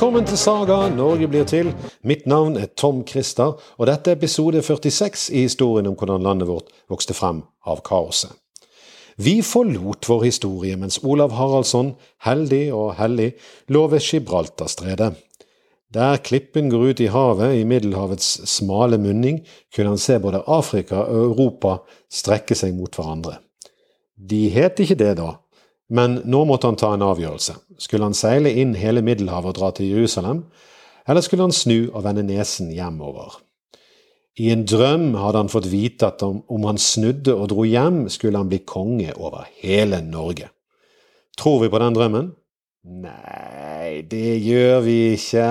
Velkommen til Saga Norge blir til. Mitt navn er Tom Christer, og dette er episode 46 i historien om hvordan landet vårt vokste frem av kaoset. Vi forlot vår historie mens Olav Haraldsson, heldig og hellig, lå ved Gibraltarstredet. Der klippen går ut i havet, i Middelhavets smale munning, kunne han se både Afrika og Europa strekke seg mot hverandre. De het ikke det da, men nå måtte han ta en avgjørelse. Skulle han seile inn hele Middelhavet og dra til Jerusalem, eller skulle han snu og vende nesen hjemover? I en drøm hadde han fått vite at om, han snudde og dro hjem, skulle han bli konge over hele Norge. Tror vi på den drømmen? Nei, det gjør vi ikke.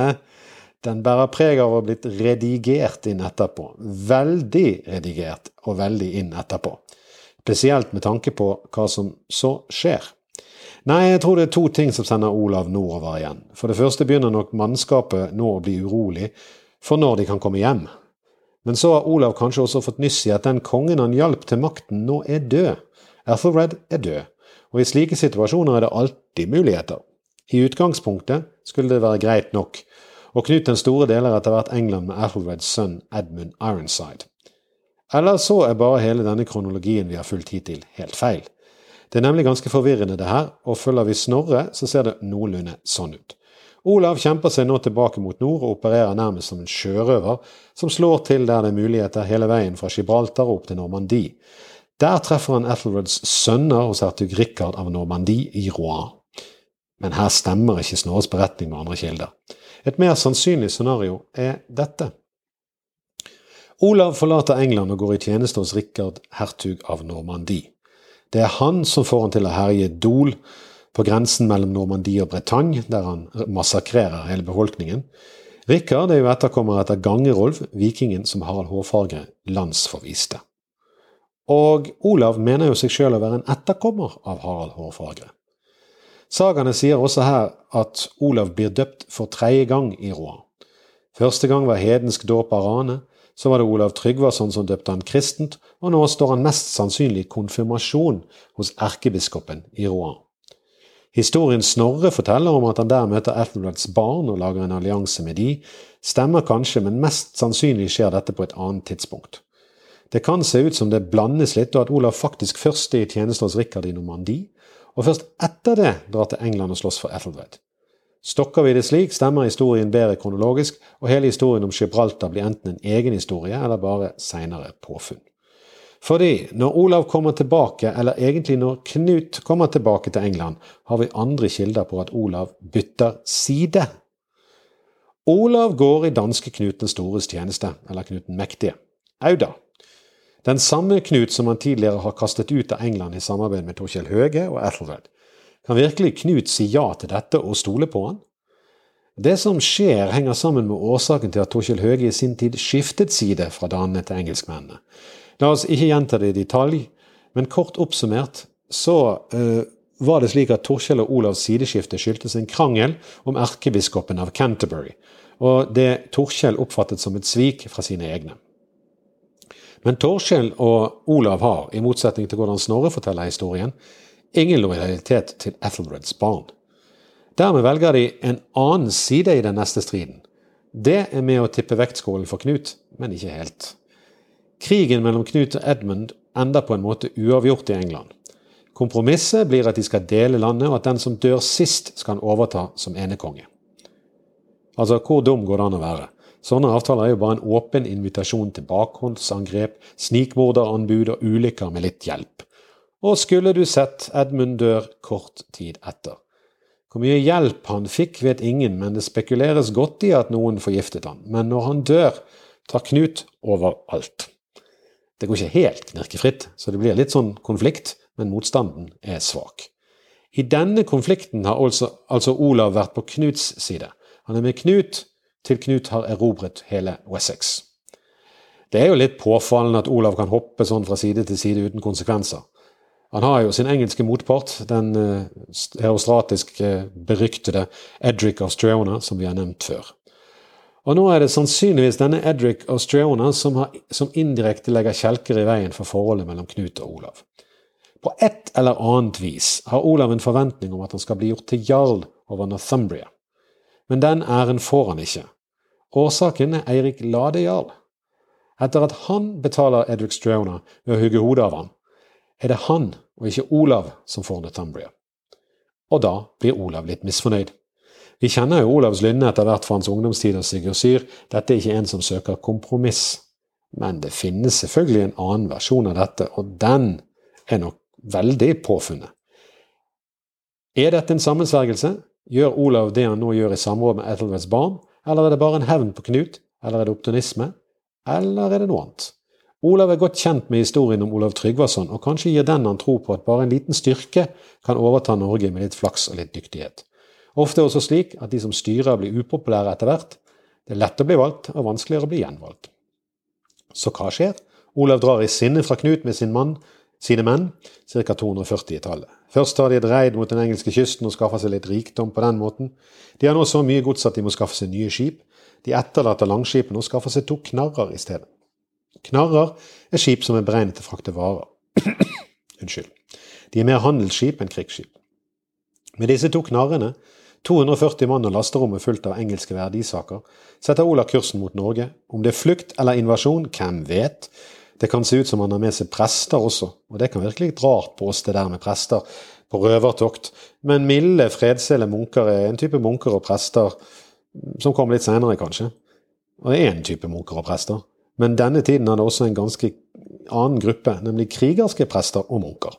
Den bærer preg av å ha blitt redigert inn etterpå. Veldig redigert og veldig inn etterpå. Spesielt med tanke på hva som så skjer. Nei, jeg tror det er to ting som sender Olav nordover igjen. For det første begynner nok mannskapet nå å bli urolig for når de kan komme hjem. Men så har Olav kanskje også fått nyss i at den kongen han hjalp til makten, nå er død. Ethelred er død, og i slike situasjoner er det alltid muligheter. I utgangspunktet skulle det være greit nok, og Knut den store deler etter hvert England med Ethelreds sønn Edmund Ironside. Eller så er bare hele denne kronologien vi har fulgt hittil, helt feil. Det er nemlig ganske forvirrende, det her, og følger vi Snorre, så ser det noenlunde sånn ut. Olav kjemper seg nå tilbake mot nord og opererer nærmest som en sjørøver, som slår til der det er muligheter hele veien fra Gibraltar opp til Normandie. Der treffer han Ethelreds sønner hos hertug Rikard av Normandie i Rouen. Men her stemmer ikke Snorres beretning med andre kilder. Et mer sannsynlig scenario er dette. Olav forlater England og går i tjeneste hos Rikard, hertug av Normandie. Det er han som får han til å herje Dol på grensen mellom Normandie og Bretagne, der han massakrerer hele befolkningen. Rikard er jo etterkommer etter Gangerolv, vikingen som Harald Hårfagre landsforviste. Og Olav mener jo seg sjøl å være en etterkommer av Harald Hårfagre. Sagaene sier også her at Olav blir døpt for tredje gang i roa. Første gang var hedensk dåp av Rane, så var det Olav Tryggvason som døpte han kristent, og nå står han mest sannsynlig i konfirmasjon hos erkebiskopen i Rouen. Historien Snorre forteller om at han der møter Ethelreds barn og lager en allianse med de, stemmer kanskje, men mest sannsynlig skjer dette på et annet tidspunkt. Det kan se ut som det blandes litt, og at Olav faktisk først er i tjeneste hos Rikard i Normandie, og først etter det drar til England og slåss for Ethelred. Stokker vi det slik, stemmer historien bedre kronologisk, og hele historien om Gibraltar blir enten en egen historie eller bare seinere påfunn. Fordi når Olav kommer tilbake, eller egentlig når Knut kommer tilbake til England, har vi andre kilder på at Olav bytter side. Olav går i danske Knut den stores tjeneste, eller Knut den mektige. Auda, den samme Knut som han tidligere har kastet ut av England i samarbeid med Torkjell Høge og Ethelred. Kan virkelig Knut si ja til dette og stole på han? Det som skjer, henger sammen med årsaken til at Torkjell Høge i sin tid skiftet side fra danene til engelskmennene. La oss ikke gjenta det i detalj, men kort oppsummert så uh, var det slik at Torkjell og Olavs sideskifte skyldtes en krangel om erkebiskopen av Canterbury, og det Torkjell oppfattet som et svik fra sine egne. Men Torskjell og Olav har, i motsetning til hvordan Snorre forteller historien, ingen lojalitet til Ethelreds barn. Dermed velger de en annen side i den neste striden. Det er med å tippe vektskålen for Knut, men ikke helt. Krigen mellom Knut og Edmund ender på en måte uavgjort i England. Kompromisset blir at de skal dele landet, og at den som dør sist, skal han overta som enekonge. Altså, hvor dum går det an å være? Sånne avtaler er jo bare en åpen invitasjon til bakhåndsangrep, snikmorderanbud og ulykker med litt hjelp. Og skulle du sett, Edmund dør kort tid etter. Hvor mye hjelp han fikk, vet ingen, men det spekuleres godt i at noen forgiftet han. Men når han dør, tar Knut over alt. Det går ikke helt knirkefritt, så det blir litt sånn konflikt, men motstanden er svak. I denne konflikten har altså, altså Olav vært på Knuts side. Han er med Knut, til Knut har erobret hele Wessex. Det er jo litt påfallende at Olav kan hoppe sånn fra side til side uten konsekvenser. Han har jo sin engelske motpart, den herostratisk uh, beryktede Edric Austriona, som vi har nevnt før. Og nå er det sannsynligvis denne Edric Austriona som, som indirekte legger kjelker i veien for forholdet mellom Knut og Olav. På et eller annet vis har Olav en forventning om at han skal bli gjort til jarl over Northumbria. Men den æren får han ikke. Årsaken er Eirik Ladejarl. Etter at han betaler Edric Strona ved å hugge hodet av ham, er det han og ikke Olav som får Northumbria. Og da blir Olav litt misfornøyd. Vi kjenner jo Olavs lynne etter hvert fra hans ungdomstid og Sigurd Syr. Dette er ikke en som søker kompromiss. Men det finnes selvfølgelig en annen versjon av dette, og den er nok veldig påfunnet. Er dette en sammensvergelse? Gjør Olav det han nå gjør i samråd med Ethelreds barn, eller er det bare en hevn på Knut, eller er det optimisme, eller er det noe annet? Olav er godt kjent med historien om Olav Tryggvason, og kanskje gir den han tro på at bare en liten styrke kan overta Norge med litt flaks og litt dyktighet. Ofte er det også slik at de som styrer, blir upopulære etter hvert. Det er lett å bli valgt, og vanskeligere å bli gjenvalgt. Så hva skjer? Olav drar i sinne fra Knut med sin mann, sine menn, ca. 240-tallet. Først tar de et reid mot den engelske kysten og skaffer seg litt rikdom på den måten. De har nå så mye gods at de må skaffe seg nye skip. De etterlater langskipene og skaffer seg to knarrer i stedet. Knarrer er skip som er beregnet til å frakte varer. Unnskyld. De er mer handelsskip enn krigsskip. Med disse to knarrene 240 mann og lasterommet fullt av engelske verdisaker, setter Olav kursen mot Norge. Om det er flukt eller invasjon, hvem vet? Det kan se ut som han har med seg prester også, og det kan virkelig litt rart på oss det der med prester på røvertokt, men milde, fredsele munker er en type munker og prester som kommer litt seinere, kanskje. Og er en type munker og prester. Men denne tiden hadde også en ganske annen gruppe, nemlig krigerske prester og munker.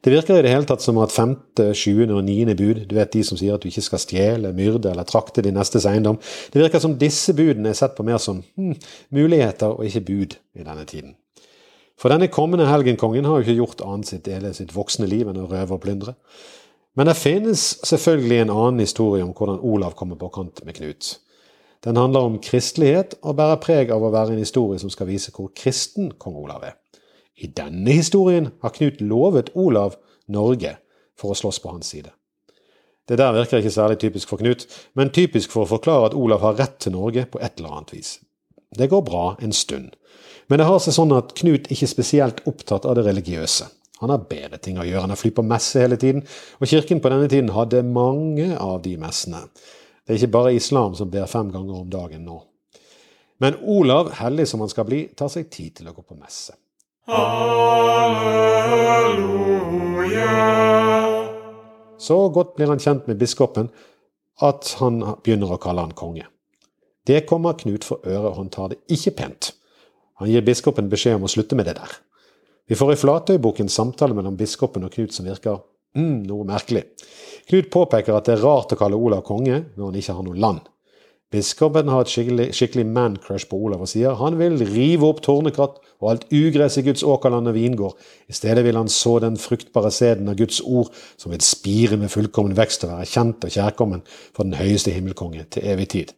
Det virker i det hele tatt som at femte, sjuende og niende bud, du vet de som sier at du ikke skal stjele, myrde eller trakte din nestes eiendom, det virker som disse budene er sett på mer som hmm, muligheter og ikke bud i denne tiden. For denne kommende helgenkongen har jo ikke gjort annet sitt hele sitt voksne liv enn å røve og plyndre. Men det finnes selvfølgelig en annen historie om hvordan Olav kommer på kant med Knut. Den handler om kristelighet og bærer preg av å være en historie som skal vise hvor kristen kong Olav er. I denne historien har Knut lovet Olav Norge for å slåss på hans side. Det der virker ikke særlig typisk for Knut, men typisk for å forklare at Olav har rett til Norge på et eller annet vis. Det går bra en stund, men det har seg sånn at Knut ikke er spesielt opptatt av det religiøse. Han har bedre ting å gjøre enn å fly på messe hele tiden, og kirken på denne tiden hadde mange av de messene. Det er ikke bare islam som ber fem ganger om dagen nå. Men Olav, hellig som han skal bli, tar seg tid til å gå på messe. Halleluja. Så godt blir han kjent med biskopen at han begynner å kalle han konge. Det kommer Knut for øre, og han tar det ikke pent. Han gir biskopen beskjed om å slutte med det der. Vi får i Flatøyboken samtale mellom biskopen og Knut som virker mm, noe merkelig. Knut påpeker at det er rart å kalle Olav konge når han ikke har noe land. Biskopen har et skikkelig, skikkelig man-crush på Olav og sier han vil rive opp tårnekratt og alt ugress i Guds åkerland og vingård. I stedet vil han så den fruktbare sæden av Guds ord, som vil spire med fullkommen vekst og være kjent og kjærkommen for den høyeste himmelkonge til evig tid.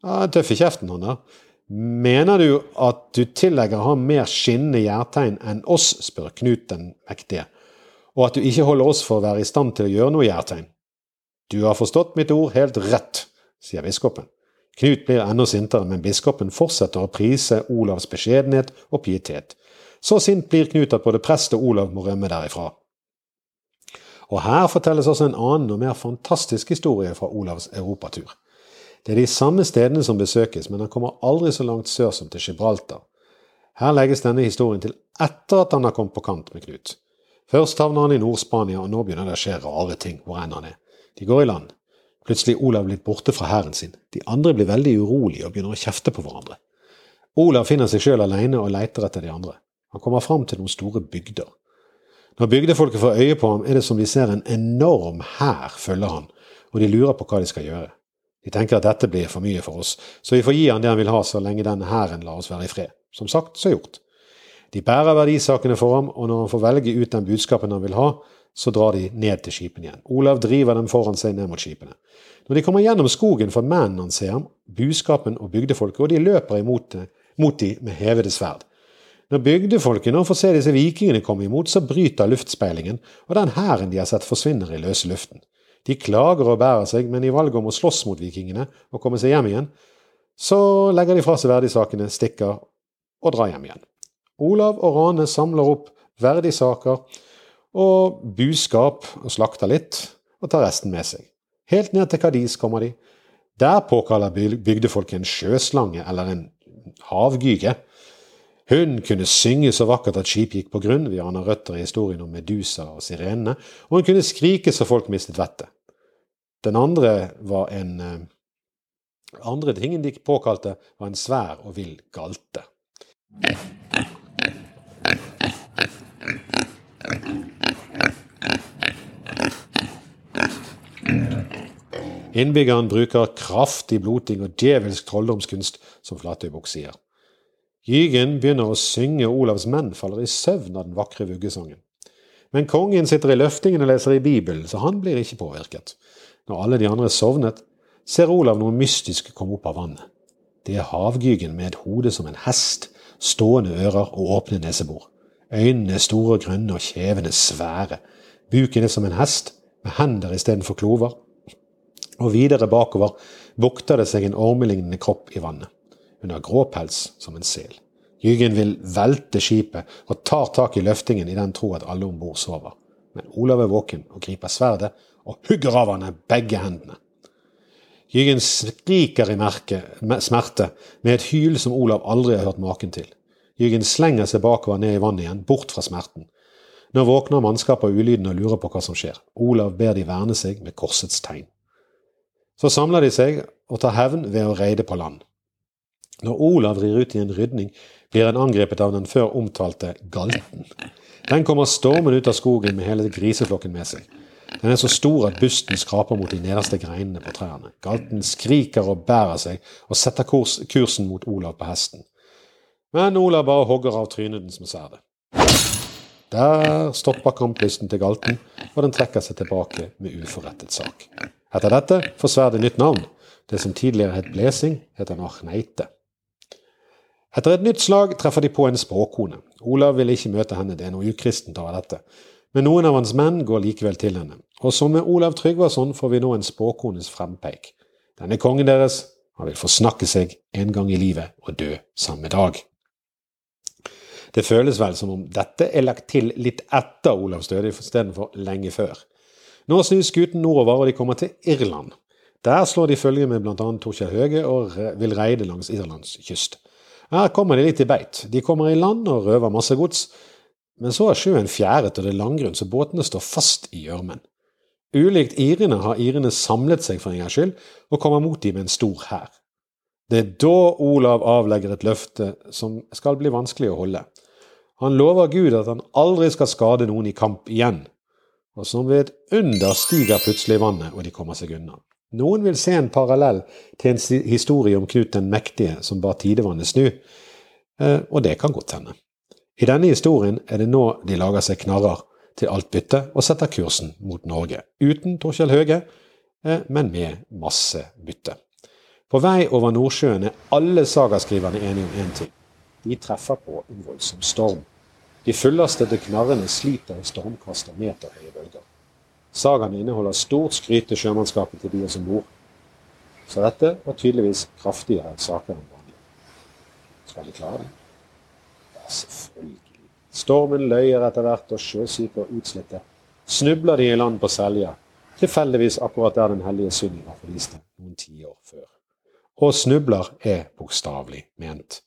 Ja, Tøff i kjeften, han der. Mener du at du tillegger ham mer skinnende gjærtegn enn oss, spør Knut den mektige, og at du ikke holder oss for å være i stand til å gjøre noe gjærtegn? Du har forstått mitt ord helt rett, sier biskopen. Knut blir enda sintere, men biskopen fortsetter å prise Olavs beskjedenhet og pietet. Så sint blir Knut at både prest og Olav må rømme derifra. Og her fortelles også en annen og mer fantastisk historie fra Olavs europatur. Det er de samme stedene som besøkes, men han kommer aldri så langt sør som til Gibraltar. Her legges denne historien til etter at han har kommet på kant med Knut. Først havner han i Nord-Spania, og nå begynner det å skje rare ting hvor enn han er. De går i land. Plutselig er Olav blitt borte fra hæren sin. De andre blir veldig urolige og begynner å kjefte på hverandre. Olav finner seg sjøl alene og leiter etter de andre. Han kommer fram til noen store bygder. Når bygdefolket får øye på ham, er det som de ser en enorm hær følge han, og de lurer på hva de skal gjøre. De tenker at dette blir for mye for oss, så vi får gi han det han vil ha så lenge denne hæren lar oss være i fred. Som sagt, så gjort. De bærer verdisakene for ham, og når han får velge ut den budskapen han vil ha, så drar de ned til skipene igjen. Olav driver dem foran seg ned mot skipene. Når de kommer gjennom skogen, får mennene hans se ham, buskapen og bygdefolket, og de løper imot mot de med hevede sverd. Når bygdefolket nå får se disse vikingene komme imot, så bryter luftspeilingen, og den hæren de har sett, forsvinner i løse luften. De klager og bærer seg, men i valget om å slåss mot vikingene og komme seg hjem igjen, så legger de fra seg verdisakene, stikker og drar hjem igjen. Olav og Rane samler opp verdisaker og buskap og slakter litt, og tar resten med seg. Helt ned til Kadis kommer de. Der påkaller bygdefolket en sjøslange eller en havgyge. Hun kunne synge så vakkert at skip gikk på grunn, vi aner røtter i historien om Medusa og sirenene, og hun kunne skrike så folk mistet vettet. Den andre var en eh, andre tingen de påkalte, var en svær og vill galte. Innbyggeren bruker kraftig bloting og djevelsk trolldomskunst, som Flatøybukk sier. Gygen begynner å synge, Olavs menn faller i søvn av den vakre vuggesangen. Men kongen sitter i løftingen og leser i Bibelen, så han blir ikke påvirket. Når alle de andre er sovnet, ser Olav noe mystisk komme opp av vannet. Det er havgygen med et hode som en hest, stående ører og åpne nesebor. Øynene er store og grønne og kjevene svære. Buken er som en hest, med hender istedenfor klover, og videre bakover bukter det seg en ormelignende kropp i vannet. Hun har grå pels som en sel. Jygen vil velte skipet og tar tak i løftingen i den tro at alle om bord sover. Men Olav er våken og griper sverdet og hugger av henne begge hendene. Jygen skriker i merke, smerte med et hyl som Olav aldri har hørt maken til. Jygen slenger seg bakover ned i vannet igjen, bort fra smerten. Nå våkner mannskapet av ulyden og lurer på hva som skjer. Olav ber de verne seg med korsets tegn. Så samler de seg og tar hevn ved å reide på land. Når Olav rir ut i en rydning, blir han angrepet av den før omtalte galten. Den kommer stormende ut av skogen med hele griseflokken med seg. Den er så stor at busten skraper mot de nederste greinene på trærne. Galten skriker og bærer seg og setter kurs, kursen mot Olav på hesten. Men Olav bare hogger av trynet den som ser det. Der stopper kamplysten til galten, og den trekker seg tilbake med uforrettet sak. Etter dette får sverdet nytt navn. Det som tidligere het Blesing, heter Nachneite. Etter et nytt slag treffer de på en spåkone. Olav vil ikke møte henne, det er noe ukristent over dette. Men noen av hans menn går likevel til henne. Og som med Olav Tryggvason får vi nå en spåkones frempeik. Denne kongen deres, han vil forsnakke seg en gang i livet og dø samme dag. Det føles vel som om dette er lagt til litt etter Olavs død istedenfor lenge før. Nå snur skuten nordover, og de kommer til Irland. Der slår de følge med bl.a. Torkjell Høge og vil reide langs Irlands kyst. Her kommer de litt i beit. De kommer i land og røver masse gods. Men så er sjøen fjæret og det er langgrunn, så båtene står fast i gjørmen. Ulikt irene har irene samlet seg for en gangs skyld, og kommer mot dem med en stor hær. Det er da Olav avlegger et løfte som skal bli vanskelig å holde. Han lover Gud at han aldri skal skade noen i kamp igjen, og som ved et under stiger plutselig vannet, og de kommer seg unna. Noen vil se en parallell til en historie om Knut den mektige som bar tidevannet snu, eh, og det kan godt hende. I denne historien er det nå de lager seg knarrer til alt bytte og setter kursen mot Norge, uten Torkjell Høge, eh, men med masse bytte. På vei over Nordsjøen er alle sagaskriverne enige om én ting. De treffer på en voldsom storm. De fullastede knarrene sliter i stormkast av meterhøye bølger. Sagaen inneholder stort skryt til sjømannskapet til de som bor. Så dette var tydeligvis kraftigere saker enn vanlig. Skal de klare det? Ja, selvfølgelig. Stormen løyer etter hvert, og sjøsyke og utslitte snubler de i land på Selja, tilfeldigvis akkurat der den hellige Sunniva forliste noen tiår før. Og snubler er bokstavelig ment.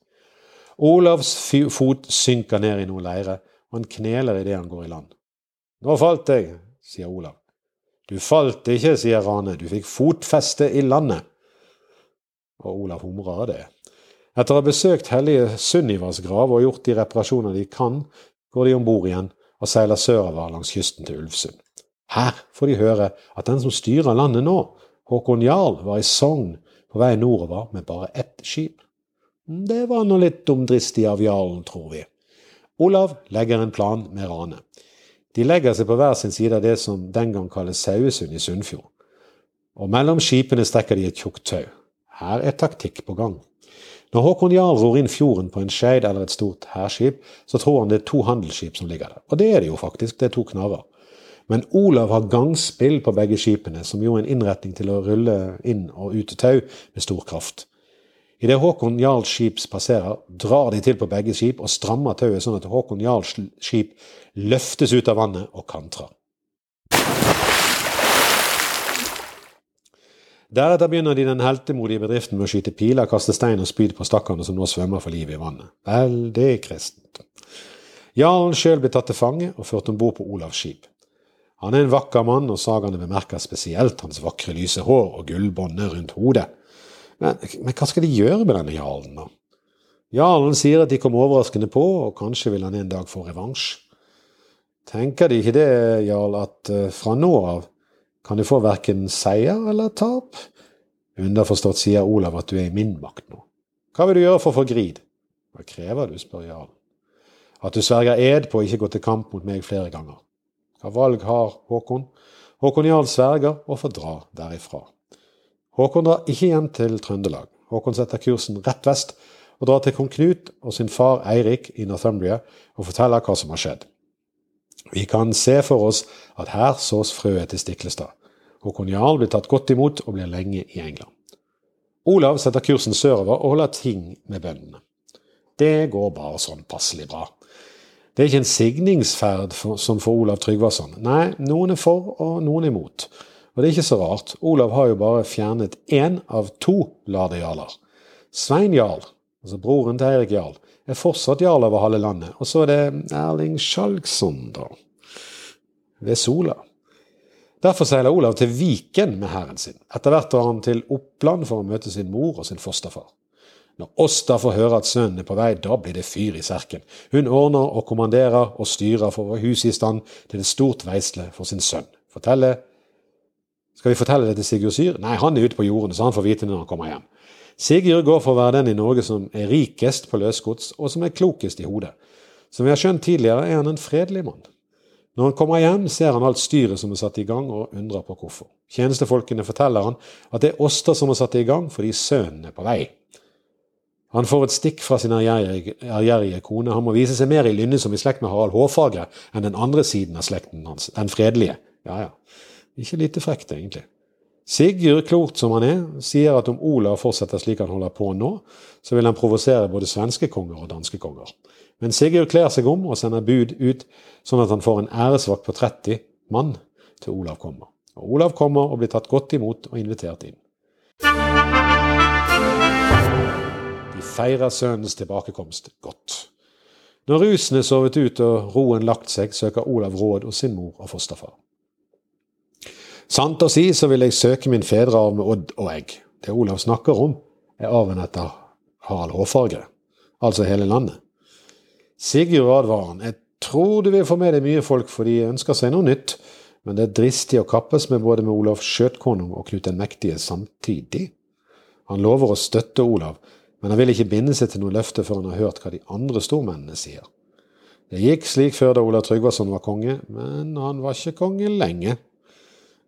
Olavs fot synker ned i noen leire, og han kneler idet han går i land. Nå falt jeg, sier Olav. Du falt ikke, sier Rane, du fikk fotfeste i landet. Og Olav humrer av det. Etter å ha besøkt hellige Sunnivas grav og gjort de reparasjoner de kan, går de om bord igjen og seiler sørover langs kysten til Ulvsund. Her får de høre at den som styrer landet nå, Håkon Jarl, var i Sogn på vei nordover med bare ett skip. Det var nå litt dumdristig av jarlen, tror vi. Olav legger en plan med Rane. De legger seg på hver sin side av det som den gang kalles Sauesund i Sunnfjord. Og mellom skipene strekker de et tjukt tau. Her er taktikk på gang. Når Håkon Jarl ror inn fjorden på en skeid eller et stort hærskip, så tror han det er to handelsskip som ligger der. Og det er det jo faktisk, det er to knarrer. Men Olav har gangspill på begge skipene, som jo er en innretning til å rulle inn og ut tau med stor kraft. Idet Håkon Jarls skip passerer, drar de til på begge skip og strammer tauet sånn at Håkon Jarls skip løftes ut av vannet og kantrer. Deretter begynner de den heltemodige bedriften med å skyte piler, kaste stein og spyd på stakkarene som nå svømmer for livet i vannet. Veldig kristent. Jarlen sjøl blir tatt til fange og ført om bord på Olavs skip. Han er en vakker mann, og sagaene bemerker spesielt hans vakre, lyse hår og gullbåndet rundt hodet. Men, men, hva skal de gjøre med denne jarlen, da? Jarlen sier at de kom overraskende på, og kanskje vil han en dag få revansj. Tenker de ikke det, jarl, at uh, fra nå av kan du få verken seier eller tap. Underforstått sier Olav at du er i min makt nå. Hva vil du gjøre for å få grid? Hva krever du, spør jarlen. At du sverger ed på å ikke gå til kamp mot meg flere ganger. Hva valg har Håkon? Håkon jarl sverger og får dra derifra. Håkon drar ikke hjem til Trøndelag. Håkon setter kursen rett vest og drar til kong Knut og sin far Eirik i Northumbria og forteller hva som har skjedd. Vi kan se for oss at her sås frøet til Stiklestad. Håkon Jarl blir tatt godt imot og blir lenge i England. Olav setter kursen sørover og holder ting med bøndene. Det går bare sånn passelig bra. Det er ikke en signingsferd for, som for Olav Tryggvason. Nei, noen er for og noen er imot. Og det er ikke så rart. Olav har jo bare fjernet én av to ladejarler. Svein Jarl, altså broren til Eirik Jarl, er fortsatt jarl over halve landet. Og så er det Erling Skjalgsson, da. Ved Sola. Derfor seiler Olav til Viken med hæren sin. Etter hvert drar han til Oppland for å møte sin mor og sin fosterfar. Når Åsta får høre at sønnen er på vei, da blir det fyr i serken. Hun ordner og kommanderer og styrer for å huset i stand til et stort veisle for sin sønn. Fortelle Skal vi fortelle det til Sigurd Syr? Nei, han er ute på jordene, så han får vite det når han kommer hjem. Sigurd går for å være den i Norge som er rikest på løsgods, og som er klokest i hodet. Som vi har skjønt tidligere, er han en fredelig mann. Når han kommer hjem, ser han alt styret som er satt i gang, og undrer på hvorfor. Tjenestefolkene forteller han at det er Åster som har satt i gang fordi sønnen er på vei. Han får et stikk fra sin ærgjerrige kone. Han må vise seg mer i lynne som i slekt med Harald Hårfagre enn den andre siden av slekten hans, den fredelige. Ja ja, ikke lite frekt, egentlig. Sigurd, klokt som han er, sier at om Olav fortsetter slik han holder på nå, så vil han provosere både svenske konger og danske konger. Men Sigurd kler seg om og sender bud ut, sånn at han får en æresvakt på 30 mann til Olav kommer. Og Olav kommer og blir tatt godt imot og invitert inn. De feirer sønnens tilbakekomst godt. Når rusen er sovet ut og roen lagt seg, søker Olav råd hos sin mor og fosterfar. Sant å si så vil jeg søke min fedrearv med odd og egg. Det Olav snakker om, er arven etter Harald Hårfarge, altså hele landet. Sigurd advarer. Jeg tror du vil få med deg mye folk, for de ønsker seg noe nytt. Men det er dristig å kappes med både med Olav Skjøtkonung og Knut den mektige samtidig. Han lover å støtte Olav, men han vil ikke binde seg til noe løfte før han har hørt hva de andre stormennene sier. Det gikk slik før da Olav Tryggvason var konge, men han var ikke konge lenge.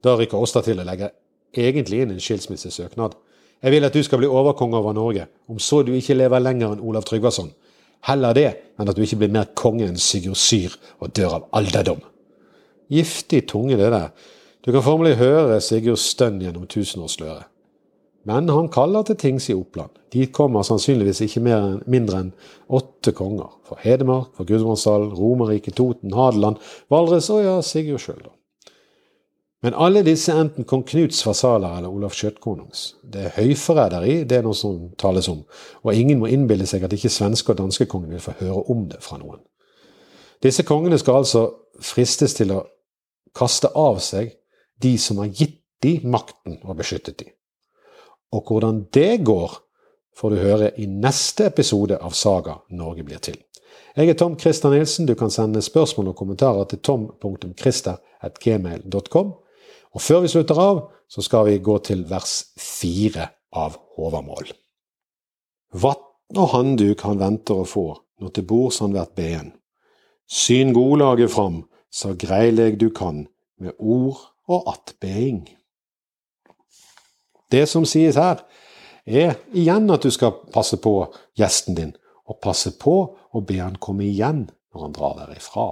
Da rykker Åsta til og legger egentlig inn en skilsmissesøknad. Jeg vil at du skal bli overkonge over Norge, om så du ikke lever lenger enn Olav Tryggvason. Heller det enn at du ikke blir mer konge enn Sigurd Syr og dør av alderdom. Giftig tunge, det der. Du kan formelig høre Sigurds stønn gjennom tusenårsløret. Men han kaller til tings i Oppland. Dit kommer sannsynligvis ikke mer mindre enn åtte konger. For Hedmark, for Gudbrandsdalen, Romerike, Toten, Hadeland, Valdres og ja, Sigurd sjøl, da. Men alle disse enten kong Knuts fasaler eller Olav Skjøtkonungs. Det er høyforræderi, det er noe som tales om, og ingen må innbille seg at ikke svenske og danske kongen vil få høre om det fra noen. Disse kongene skal altså fristes til å kaste av seg de som har gitt de makten og beskyttet de. Og hvordan det går, får du høre i neste episode av Saga Norge blir til. Jeg er Tom Christer Nilsen. Du kan sende spørsmål og kommentarer til tom.christer.gmail.com. Og før vi slutter av, så skal vi gå til vers fire av Håvamål. Vatn og handduk han venter å få, når til bords han vert been. Syn godlaget fram, så greileg du kan, med ord og attbeding. Det som sies her, er igjen at du skal passe på gjesten din, og passe på å be han komme igjen når han drar derifra.